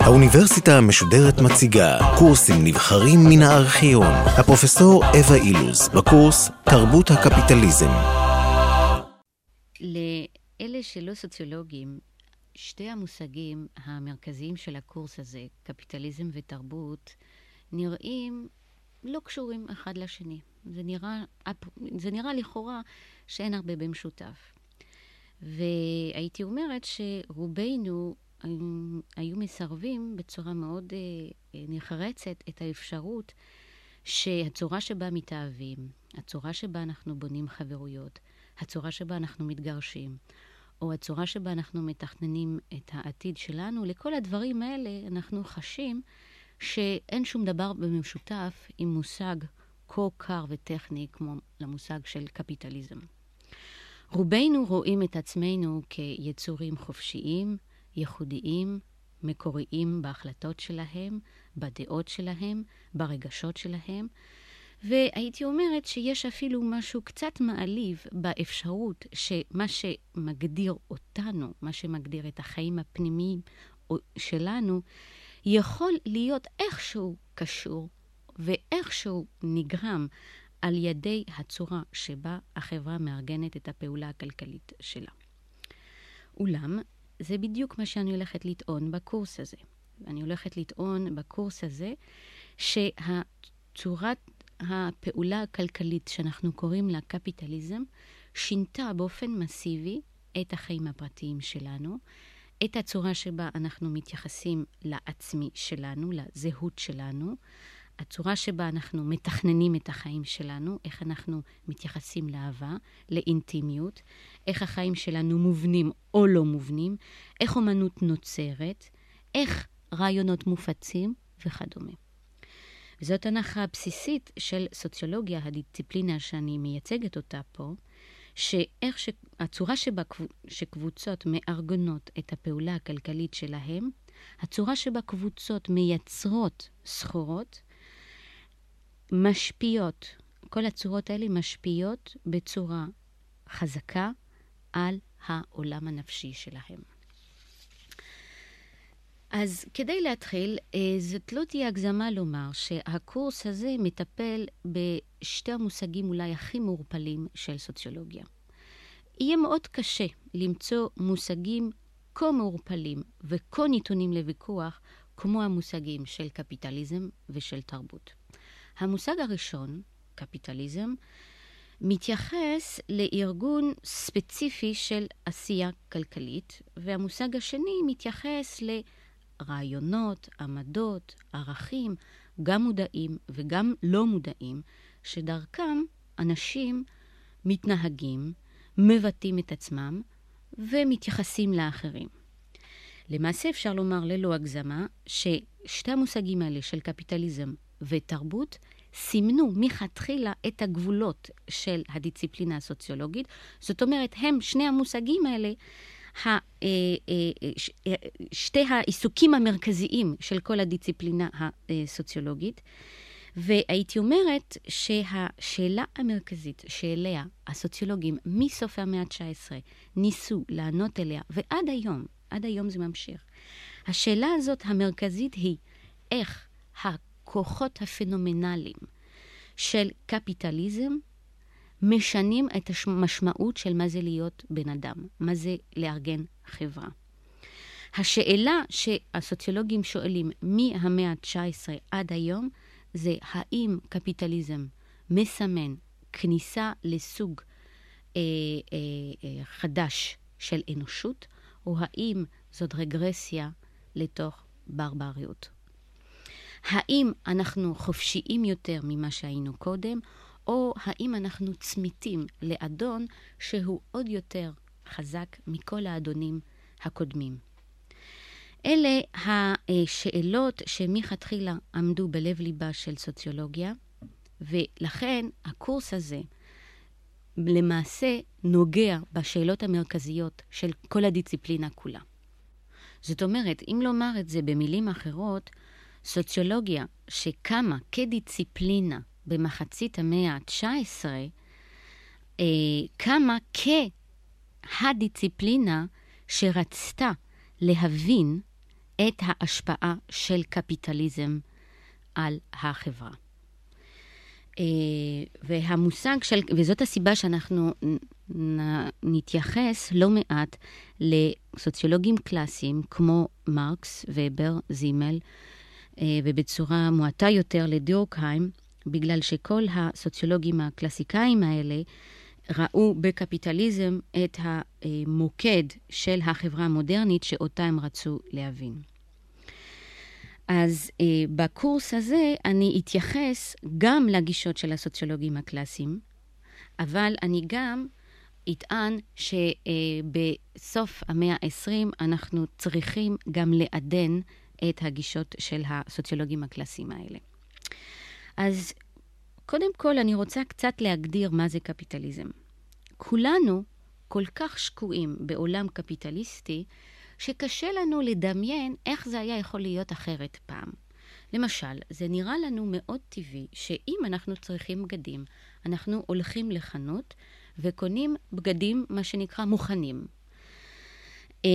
האוניברסיטה המשודרת מציגה קורסים נבחרים מן הארכיון. הפרופסור אווה אילוז, בקורס תרבות הקפיטליזם. לאלה שלא סוציולוגים, שתי המושגים המרכזיים של הקורס הזה, קפיטליזם ותרבות, נראים לא קשורים אחד לשני. זה נראה, זה נראה לכאורה שאין הרבה במשותף. והייתי אומרת שרובנו היו מסרבים בצורה מאוד אה, נחרצת את האפשרות שהצורה שבה מתאהבים, הצורה שבה אנחנו בונים חברויות, הצורה שבה אנחנו מתגרשים, או הצורה שבה אנחנו מתכננים את העתיד שלנו, לכל הדברים האלה אנחנו חשים שאין שום דבר במשותף עם מושג כה קר וטכני כמו למושג של קפיטליזם. רובנו רואים את עצמנו כיצורים חופשיים, ייחודיים, מקוריים בהחלטות שלהם, בדעות שלהם, ברגשות שלהם, והייתי אומרת שיש אפילו משהו קצת מעליב באפשרות שמה שמגדיר אותנו, מה שמגדיר את החיים הפנימיים שלנו, יכול להיות איכשהו קשור ואיכשהו נגרם על ידי הצורה שבה החברה מארגנת את הפעולה הכלכלית שלה. אולם, זה בדיוק מה שאני הולכת לטעון בקורס הזה. אני הולכת לטעון בקורס הזה שהצורת הפעולה הכלכלית שאנחנו קוראים לה קפיטליזם, שינתה באופן מסיבי את החיים הפרטיים שלנו, את הצורה שבה אנחנו מתייחסים לעצמי שלנו, לזהות שלנו, הצורה שבה אנחנו מתכננים את החיים שלנו, איך אנחנו מתייחסים לאהבה, לאינטימיות, איך החיים שלנו מובנים או לא מובנים, איך אומנות נוצרת, איך רעיונות מופצים וכדומה. זאת הנחה בסיסית של סוציולוגיה, הדיסציפלינה שאני מייצגת אותה פה, שאיך ש... הצורה שבה שקבוצות מארגנות את הפעולה הכלכלית שלהם, הצורה שבה קבוצות מייצרות סחורות, משפיעות, כל הצורות האלה משפיעות בצורה חזקה על העולם הנפשי שלהם. אז כדי להתחיל, אה, זאת לא תהיה הגזמה לומר שהקורס הזה מטפל בשתי המושגים אולי הכי מעורפלים של סוציולוגיה. יהיה מאוד קשה למצוא מושגים כה מעורפלים וכה ניתונים לוויכוח כמו המושגים של קפיטליזם ושל תרבות. המושג הראשון, קפיטליזם, מתייחס לארגון ספציפי של עשייה כלכלית, והמושג השני מתייחס לרעיונות, עמדות, ערכים, גם מודעים וגם לא מודעים, שדרכם אנשים מתנהגים, מבטאים את עצמם ומתייחסים לאחרים. למעשה אפשר לומר ללא הגזמה ששתי המושגים האלה של קפיטליזם ותרבות סימנו מתחילה את הגבולות של הדיסציפלינה הסוציולוגית. זאת אומרת, הם, שני המושגים האלה, אה, אה, אה, שתי העיסוקים המרכזיים של כל הדיסציפלינה הסוציולוגית. והייתי אומרת שהשאלה המרכזית שאליה הסוציולוגים מסוף המאה ה-19 ניסו לענות אליה, ועד היום, עד היום זה ממשיך, השאלה הזאת המרכזית היא איך הכוחות הפנומנליים של קפיטליזם משנים את המשמעות של מה זה להיות בן אדם, מה זה לארגן חברה. השאלה שהסוציולוגים שואלים מהמאה ה-19 עד היום זה האם קפיטליזם מסמן כניסה לסוג אה, אה, אה, חדש של אנושות, או האם זאת רגרסיה לתוך ברבריות. האם אנחנו חופשיים יותר ממה שהיינו קודם, או האם אנחנו צמיתים לאדון שהוא עוד יותר חזק מכל האדונים הקודמים. אלה השאלות שמלכתחילה עמדו בלב ליבה של סוציולוגיה, ולכן הקורס הזה למעשה נוגע בשאלות המרכזיות של כל הדיסציפלינה כולה. זאת אומרת, אם לומר את זה במילים אחרות, סוציולוגיה שקמה כדיסציפלינה במחצית המאה ה-19, אה, קמה כהדיציפלינה שרצתה להבין את ההשפעה של קפיטליזם על החברה. אה, והמושג של, וזאת הסיבה שאנחנו נתייחס לא מעט לסוציולוגים קלאסיים כמו מרקס, ובר, זימל, ובצורה מועטה יותר לדורקהיים, בגלל שכל הסוציולוגים הקלאסיקאים האלה ראו בקפיטליזם את המוקד של החברה המודרנית שאותה הם רצו להבין. אז אה, בקורס הזה אני אתייחס גם לגישות של הסוציולוגים הקלאסיים, אבל אני גם אטען שבסוף המאה ה-20 אנחנו צריכים גם לעדן את הגישות של הסוציולוגים הקלאסיים האלה. אז קודם כל אני רוצה קצת להגדיר מה זה קפיטליזם. כולנו כל כך שקועים בעולם קפיטליסטי, שקשה לנו לדמיין איך זה היה יכול להיות אחרת פעם. למשל, זה נראה לנו מאוד טבעי שאם אנחנו צריכים בגדים, אנחנו הולכים לחנות וקונים בגדים, מה שנקרא, מוכנים. אה,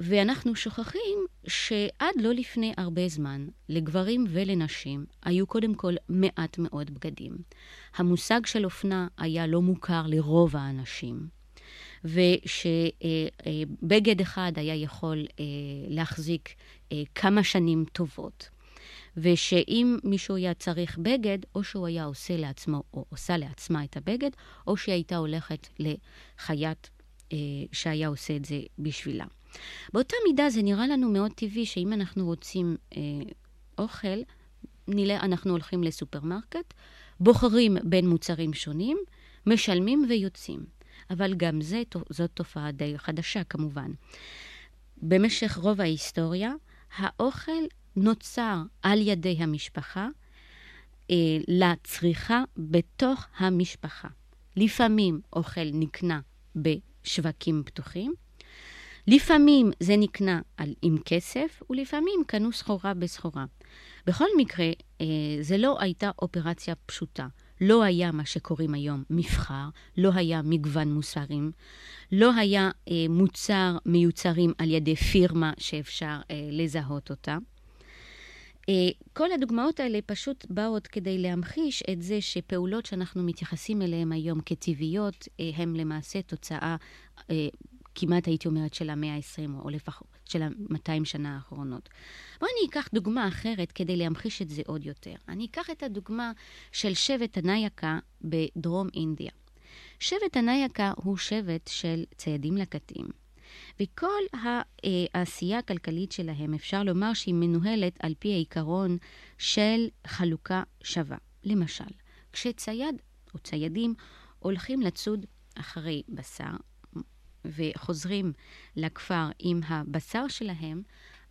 ואנחנו שוכחים שעד לא לפני הרבה זמן, לגברים ולנשים היו קודם כל מעט מאוד בגדים. המושג של אופנה היה לא מוכר לרוב האנשים. ושבגד אחד היה יכול אה, להחזיק אה, כמה שנים טובות. ושאם מישהו היה צריך בגד, או שהוא היה עושה לעצמו, או עושה לעצמה את הבגד, או שהיא הייתה הולכת לחייט אה, שהיה עושה את זה בשבילה. באותה מידה זה נראה לנו מאוד טבעי שאם אנחנו רוצים אה, אוכל, נראה, אנחנו הולכים לסופרמרקט, בוחרים בין מוצרים שונים, משלמים ויוצאים. אבל גם זה, זאת תופעה די חדשה כמובן. במשך רוב ההיסטוריה, האוכל נוצר על ידי המשפחה אה, לצריכה בתוך המשפחה. לפעמים אוכל נקנה בשווקים פתוחים, לפעמים זה נקנה על, עם כסף, ולפעמים קנו סחורה בסחורה. בכל מקרה, אה, זה לא הייתה אופרציה פשוטה. לא היה מה שקוראים היום מבחר, לא היה מגוון מוצרים, לא היה אה, מוצר מיוצרים על ידי פירמה שאפשר אה, לזהות אותה. אה, כל הדוגמאות האלה פשוט באות כדי להמחיש את זה שפעולות שאנחנו מתייחסים אליהן היום כטבעיות, אה, הן למעשה תוצאה אה, כמעט הייתי אומרת של המאה ה-20, או לפחות של ה-200 שנה האחרונות. בואו אני אקח דוגמה אחרת כדי להמחיש את זה עוד יותר. אני אקח את הדוגמה של שבט הנייקה בדרום אינדיה. שבט הנייקה הוא שבט של ציידים לקטים. וכל העשייה הכלכלית שלהם, אפשר לומר שהיא מנוהלת על פי העיקרון של חלוקה שווה. למשל, כשצייד או ציידים הולכים לצוד אחרי בשר, וחוזרים לכפר עם הבשר שלהם,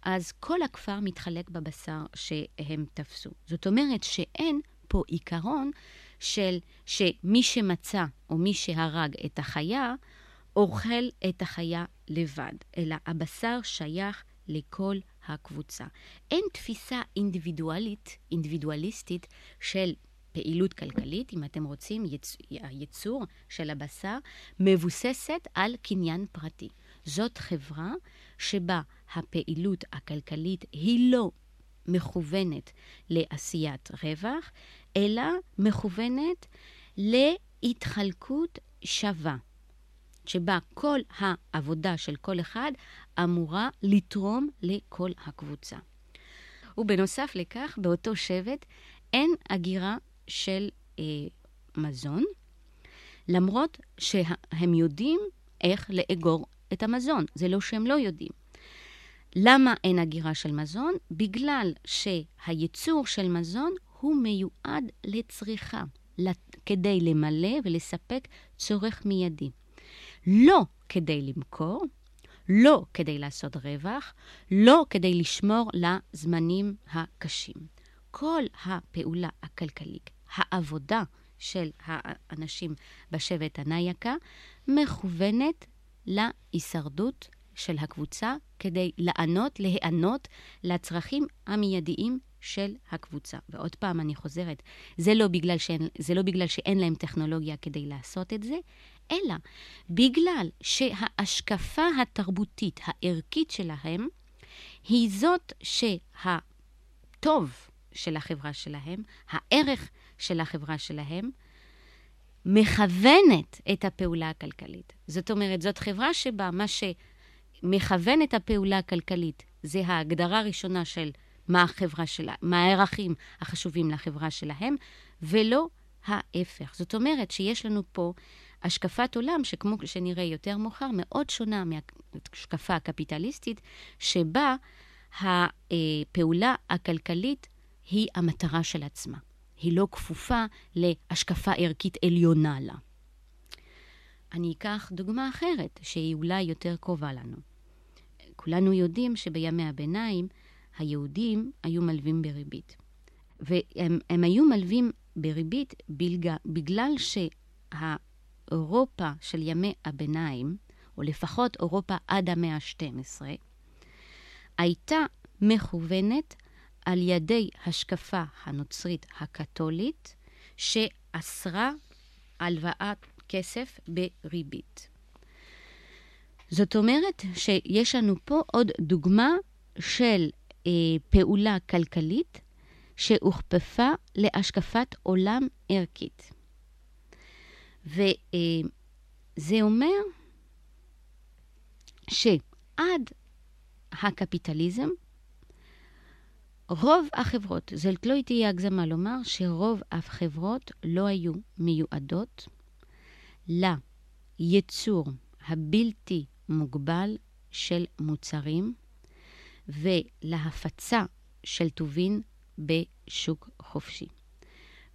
אז כל הכפר מתחלק בבשר שהם תפסו. זאת אומרת שאין פה עיקרון של שמי שמצא או מי שהרג את החיה, אוכל את החיה לבד, אלא הבשר שייך לכל הקבוצה. אין תפיסה אינדיבידואלית, אינדיבידואליסטית של פעילות כלכלית, אם אתם רוצים, יצ... של הבשר מבוססת על קניין פרטי. זאת חברה שבה הפעילות הכלכלית היא לא מכוונת לעשיית רווח, אלא מכוונת להתחלקות שווה, שבה כל העבודה של כל אחד אמורה לתרום לכל הקבוצה. ובנוסף לכך, באותו שבט אין הגירה של אה, מזון, למרות שהם יודעים איך לאגור את המזון. זה לא שהם לא יודעים. למה אין הגירה של מזון? בגלל שהייצור של מזון הוא מיועד לצריכה, כדי למלא ולספק צורך מיידי. לא כדי למכור, לא כדי לעשות רווח, לא כדי לשמור לזמנים הקשים. כל הפעולה הכלכלית העבודה של האנשים בשבט הנייקה מכוונת להישרדות של הקבוצה כדי לענות, להיענות לצרכים המיידיים של הקבוצה. ועוד פעם, אני חוזרת, זה לא בגלל שאין, זה לא בגלל שאין להם טכנולוגיה כדי לעשות את זה, אלא בגלל שההשקפה התרבותית הערכית שלהם היא זאת שהטוב של החברה שלהם, הערך של החברה שלהם, מכוונת את הפעולה הכלכלית. זאת אומרת, זאת חברה שבה מה שמכוון את הפעולה הכלכלית זה ההגדרה הראשונה של מה החברה שלה, מה הערכים החשובים לחברה שלהם, ולא ההפך. זאת אומרת שיש לנו פה השקפת עולם שכמו שנראה יותר מאוחר, מאוד שונה מהשקפה הקפיטליסטית, שבה הפעולה הכלכלית היא המטרה של עצמה. היא לא כפופה להשקפה ערכית עליונה לה. אני אקח דוגמה אחרת, שהיא אולי יותר קרובה לנו. כולנו יודעים שבימי הביניים היהודים היו מלווים בריבית. והם היו מלווים בריבית בלגה, בגלל שהאירופה של ימי הביניים, או לפחות אירופה עד המאה ה-12, הייתה מכוונת על ידי השקפה הנוצרית הקתולית, שאסרה הלוואת כסף בריבית. זאת אומרת שיש לנו פה עוד דוגמה של פעולה כלכלית שהוכפפה להשקפת עולם ערכית. וזה אה, אומר שעד הקפיטליזם, רוב החברות, זאת לא תהיה הגזמה לומר שרוב החברות לא היו מיועדות לייצור הבלתי מוגבל של מוצרים ולהפצה של טובין בשוק חופשי.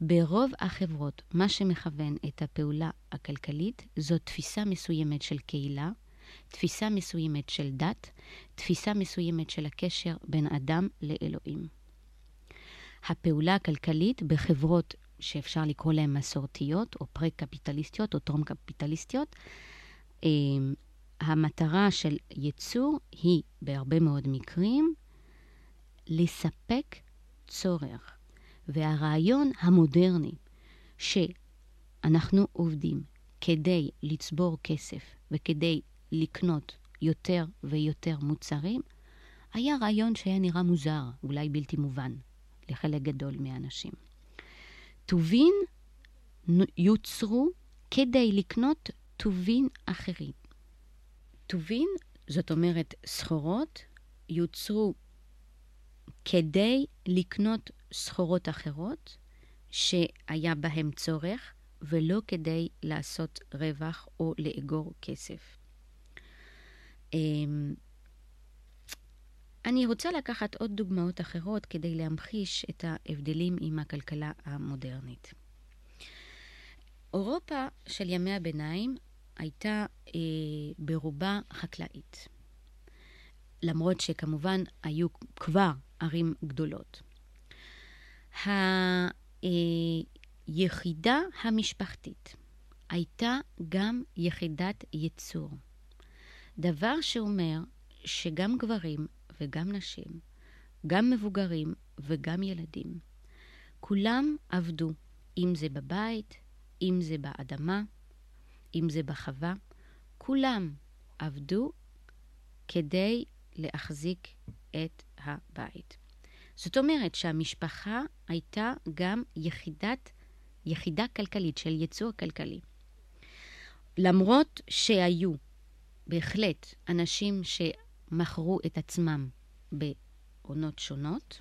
ברוב החברות, מה שמכוון את הפעולה הכלכלית זו תפיסה מסוימת של קהילה, תפיסה מסוימת של דת, תפיסה מסוימת של הקשר בין אדם לאלוהים. הפעולה הכלכלית בחברות שאפשר לקרוא להן מסורתיות, או פרה-קפיטליסטיות, או טרום-קפיטליסטיות, אמ, המטרה של ייצור היא, בהרבה מאוד מקרים, לספק צורך. והרעיון המודרני, שאנחנו עובדים כדי לצבור כסף וכדי לקנות יותר ויותר מוצרים, היה רעיון שהיה נראה מוזר, אולי בלתי מובן, לחלק גדול מהאנשים. טובין יוצרו כדי לקנות טובין אחרים. טובין, זאת אומרת סחורות, יוצרו כדי לקנות סחורות אחרות שהיה בהן צורך, ולא כדי לעשות רווח או לאגור כסף. אמ, אני רוצה לקחת עוד דוגמאות אחרות כדי להמחיש את ההבדלים עם הכלכלה המודרנית. אירופה של ימי הביניים הייתה אה, ברובה חקלאית, למרות שכמובן היו כבר ערים גדולות. היחידה המשפחתית הייתה גם יחידת ייצור. דבר שאומר שגם גברים וגם נשים, גם מבוגרים וגם ילדים, כולם עבדו, אם זה בבית, אם זה באדמה, אם זה בחווה, כולם עבדו כדי להחזיק את הבית. זאת אומרת שהמשפחה הייתה גם יחידת, יחידה כלכלית של ייצור כלכלי. למרות שהיו בהחלט אנשים שמכרו את עצמם בעונות שונות,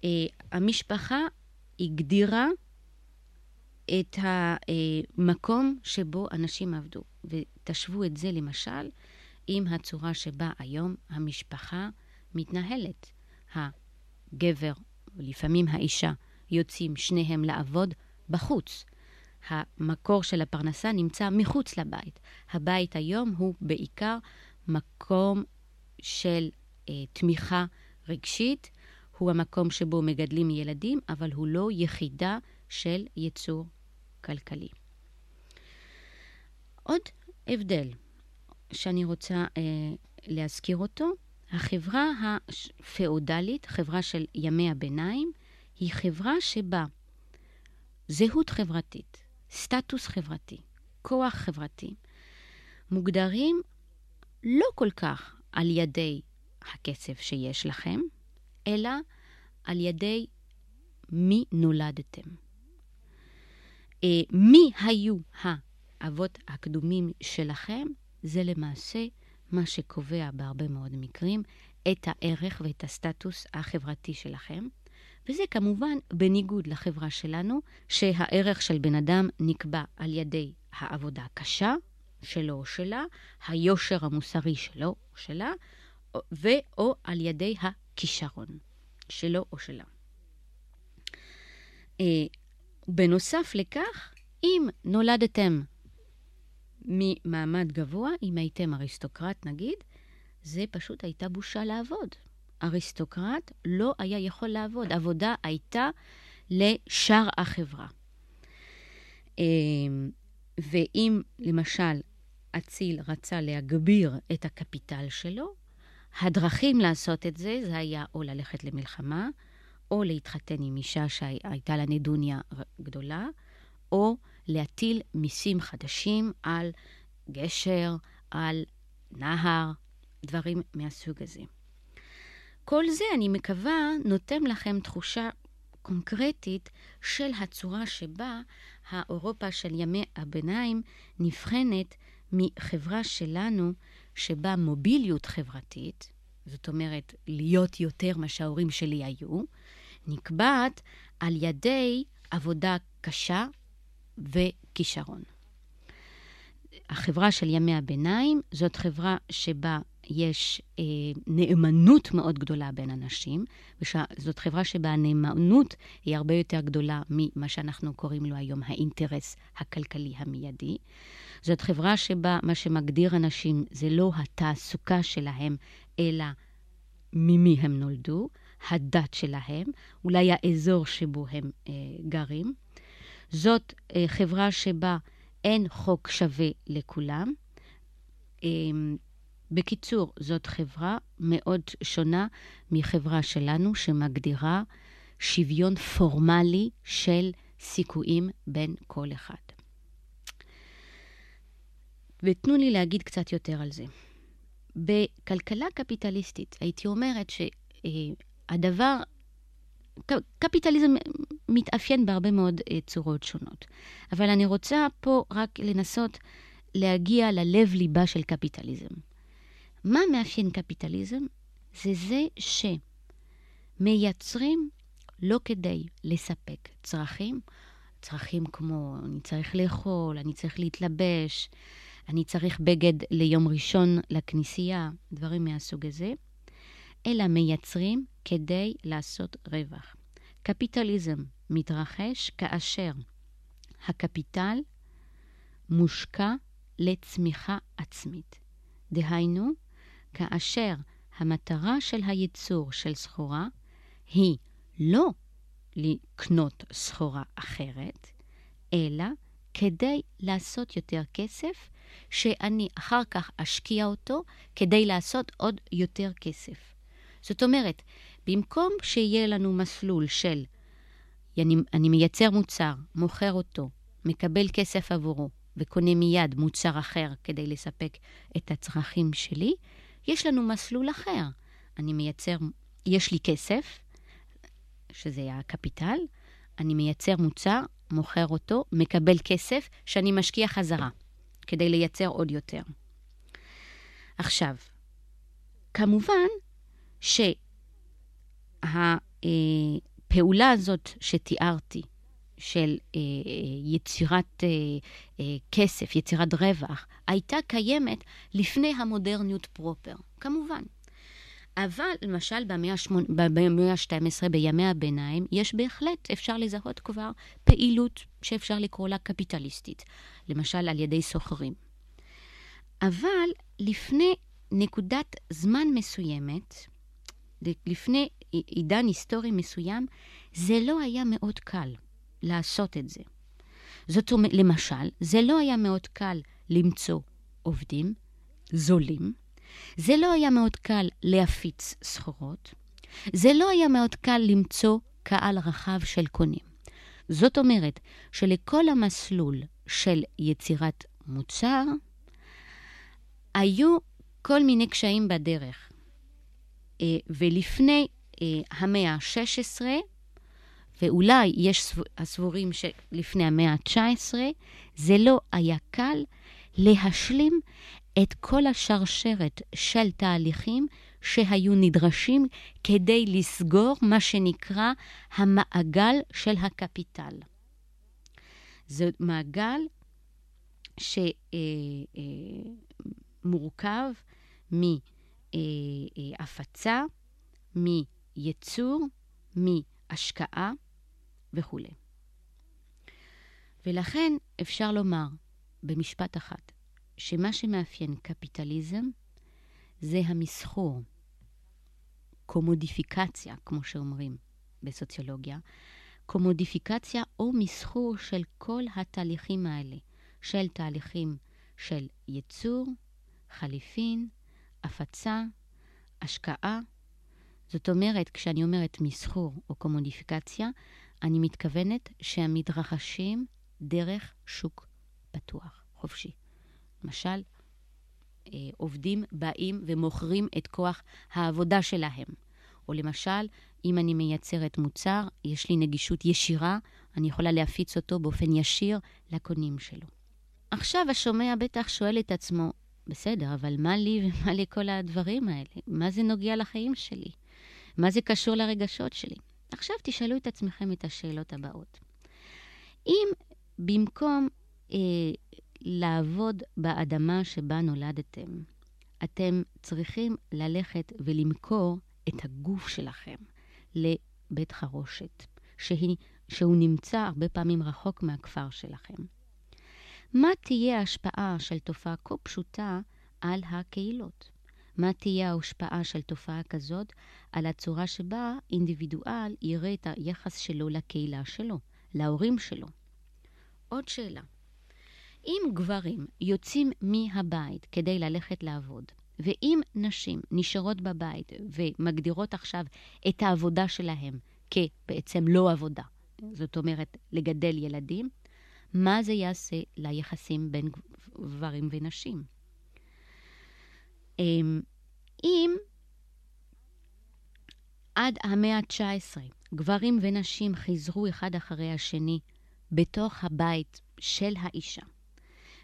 uh, המשפחה הגדירה את המקום שבו אנשים עבדו. ותשוו את זה למשל עם הצורה שבה היום המשפחה מתנהלת. הגבר, ולפעמים האישה, יוצאים שניהם לעבוד בחוץ. המקור של הפרנסה נמצא מחוץ לבית. הבית היום הוא בעיקר מקום של אה, תמיכה רגשית, הוא המקום שבו מגדלים ילדים, אבל הוא לא יחידה של ייצור כלכלי. עוד הבדל שאני רוצה אה, להזכיר אותו, החברה הפאודלית, חברה של ימי הביניים, היא חברה שבה זהות חברתית, סטטוס חברתי, כוח חברתי, מוגדרים לא כל כך על ידי הכסף שיש לכם, אלא על ידי מי נולדתם. אה, מי היו האבות הקדומים שלכם, זה למעשה מה שקובע בהרבה מאוד מקרים את הערך ואת הסטטוס החברתי שלכם. וזה כמובן בניגוד לחברה שלנו, שהערך של בן אדם נקבע על ידי העבודה הקשה שלו או שלה, היושר המוסרי שלו או שלה, ו/או על ידי הכישרון שלו או שלה. בנוסף לכך, אם נולדתם ממעמד גבוה, אם הייתם אריסטוקרט נגיד, זה פשוט הייתה בושה לעבוד. אריסטוקרט לא היה יכול לעבוד, עבודה הייתה לשאר החברה. אה, ואם למשל אציל רצה להגביר את הקפיטל שלו, הדרכים לעשות את זה, זה היה או ללכת למלחמה, או להתחתן עם אישה שהייתה לה נדוניה גדולה, או להטיל מיסים חדשים על גשר, על נהר, דברים מהסוג הזה. כל זה, אני מקווה, נותן לכם תחושה קונקרטית של הצורה שבה האירופה של ימי הביניים נבחנת מחברה שלנו, שבה מוביליות חברתית, זאת אומרת, להיות יותר מה שההורים שלי היו, נקבעת על ידי עבודה קשה וכישרון. החברה של ימי הביניים זאת חברה שבה יש אה, נאמנות מאוד גדולה בין אנשים, וזאת חברה שבה הנאמנות היא הרבה יותר גדולה ממה שאנחנו קוראים לו היום האינטרס הכלכלי המיידי. זאת חברה שבה מה שמגדיר אנשים זה לא התעסוקה שלהם, אלא ממי הם נולדו, הדת שלהם, אולי האזור שבו הם אה, גרים. זאת אה, חברה שבה אין חוק שווה לכולם. אה, בקיצור, זאת חברה מאוד שונה מחברה שלנו, שמגדירה שוויון פורמלי של סיכויים בין כל אחד. ותנו לי להגיד קצת יותר על זה. בכלכלה קפיטליסטית, הייתי אומרת שהדבר, קפיטליזם מתאפיין בהרבה מאוד אה, צורות שונות. אבל אני רוצה פה רק לנסות להגיע ללב-ליבה של קפיטליזם. מה מאפיין קפיטליזם? זה זה שמייצרים לא כדי לספק צרכים, צרכים כמו אני צריך לאכול, אני צריך להתלבש, אני צריך בגד ליום ראשון לכנסייה, דברים מהסוג הזה, אלא מייצרים כדי לעשות רווח. קפיטליזם מתרחש כאשר הקפיטל מושקע לצמיחה עצמית. דהיינו, כאשר המטרה של הייצור של סחורה היא לא לקנות סחורה אחרת, אלא כדי לעשות יותר כסף, שאני אחר כך אשקיע אותו כדי לעשות עוד יותר כסף. זאת אומרת, במקום שיהיה לנו מסלול של אני, אני מייצר מוצר, מוכר אותו, מקבל כסף עבורו וקונה מיד מוצר אחר כדי לספק את הצרכים שלי, יש לנו מסלול אחר. אני מייצר, יש לי כסף, שזה הקפיטל, אני מייצר מוצר, מוכר אותו, מקבל כסף שאני משקיע חזרה, כדי לייצר עוד יותר. עכשיו, כמובן שהפעולה הזאת שתיארתי, של אה, יצירת אה, אה, כסף, יצירת רווח, הייתה קיימת לפני המודרניות פרופר, כמובן. אבל למשל במאה ה-12, בימי הביניים, יש בהחלט, אפשר לזהות כבר פעילות שאפשר לקרוא לה קפיטליסטית, למשל על ידי סוחרים. אבל לפני נקודת זמן מסוימת, לפני עידן היסטורי מסוים, זה לא היה מאוד קל. לעשות את זה. זאת אומרת, למשל, זה לא היה מאוד קל למצוא עובדים זולים, זה לא היה מאוד קל להפיץ סחורות, זה לא היה מאוד קל למצוא קהל רחב של קונים. זאת אומרת שלכל המסלול של יצירת מוצר היו כל מיני קשיים בדרך. אה, ולפני אה, המאה ה-16, ואולי יש הסבורים שלפני המאה ה-19, זה לא היה קל להשלים את כל השרשרת של תהליכים שהיו נדרשים כדי לסגור מה שנקרא המעגל של הקפיטל. זה מעגל שמורכב מהפצה, מייצור, מהשקעה וכולי. ולכן אפשר לומר במשפט אחד, שמה שמאפיין קפיטליזם זה המסחור, קומודיפיקציה, כמו שאומרים בסוציולוגיה, קומודיפיקציה או מסחור של כל התהליכים האלה, של תהליכים של ייצור, חליפין, הפצה, השקעה. זאת אומרת, כשאני אומרת מסחור או קומודיפיקציה, אני מתכוונת שהם מתרחשים דרך שוק פתוח, חופשי. למשל, אה, עובדים באים ומוכרים את כוח העבודה שלהם. או למשל, אם אני מייצרת מוצר, יש לי נגישות ישירה, אני יכולה להפיץ אותו באופן ישיר לקונים שלו. עכשיו השומע בטח שואל את עצמו, בסדר, אבל מה לי ומה לכל הדברים האלה? מה זה נוגע לחיים שלי? מה זה קשור לרגשות שלי? עכשיו תשאלו את עצמכם את השאלות הבאות. אם במקום אה, לעבוד באדמה שבה נולדתם. אתם צריכים ללכת ולמכור את הגוף שלכם לבית חרושת, שהיא, שהוא נמצא הרבה פעמים רחוק מהכפר שלכם. מה תהיה ההשפעה של תופעה כה פשוטה על הקהילות? מה תהיה ההשפעה של תופעה כזאת על הצורה שבה אינדיבידואל יראה את היחס שלו לקהילה שלו, להורים שלו? עוד שאלה. אם גברים יוצאים מהבית כדי ללכת לעבוד, ואם נשים נשארות בבית ומגדירות עכשיו את העבודה שלהם כבעצם לא עבודה, זאת אומרת, לגדל ילדים, מה זה יעשה ליחסים בין גברים ונשים? אמ, אם עד המאה ה-19 גברים ונשים חיזרו אחד אחרי השני בתוך הבית של האישה,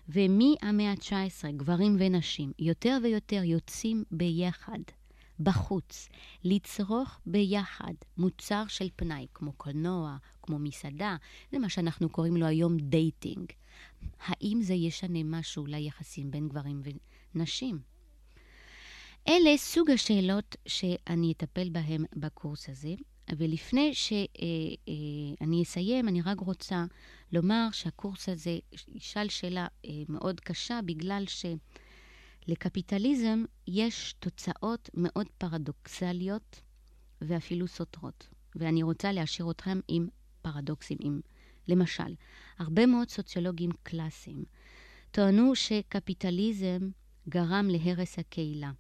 ומהמאה ה-19, גברים ונשים, יותר ויותר יוצאים ביחד, בחוץ, לצרוך ביחד מוצר של פנאי, כמו קולנוע, כמו מסעדה, זה מה שאנחנו קוראים לו היום dating. האם זה ישנה משהו ליחסים בין גברים ונשים? אלה סוג השאלות שאני אטפל בהן בקורס הזה, ולפני שאני אה, אסיים, אני רק רוצה לומר שהקורס הזה ישאל שאלה אה, מאוד קשה, בגלל שלקפיטליזם יש תוצאות מאוד פרדוקסליות ואפילו סותרות. ואני רוצה להשאיר אתכם עם פרדוקסים. עם, למשל, הרבה מאוד סוציולוגים קלאסיים טוענו שקפיטליזם גרם להרס הקהילה.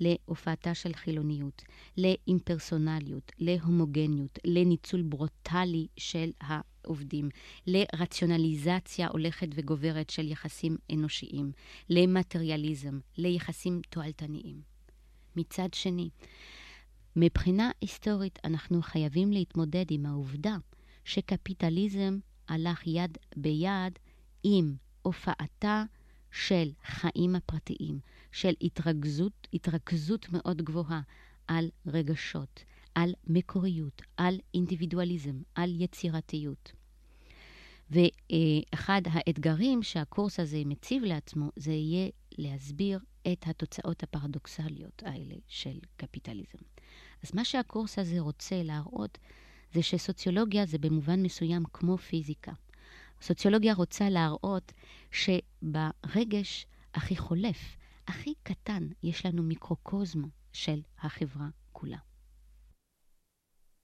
להופעתה של חילוניות, לאימפרסונליות, להומוגניות, לניצול ברוטלי של העובדים, לרציונליזציה הולכת וגוברת של יחסים אנושיים, למטריאליזם, ליחסים תועלתניים. מצד שני, מבחינה היסטורית אנחנו חייבים להתמודד עם העובדה שקפיטליזם הלך יד ביד עם הופעתה של חיים הפרטיים, של התרכזות, התרכזות מאוד גבוהה על רגשות, על מקוריות, על אינדיבידואליזם, על יצירתיות. ואחד האתגרים שהקורס הזה מציב לעצמו, זה יהיה להסביר את התוצאות הפרדוקסליות האלה של קפיטליזם. אז מה שהקורס הזה רוצה להראות, זה שסוציולוגיה זה במובן מסוים כמו פיזיקה. סוציולוגיה רוצה להראות שברגש הכי חולף, הכי קטן, יש לנו מיקרוקוזמו של החברה כולה.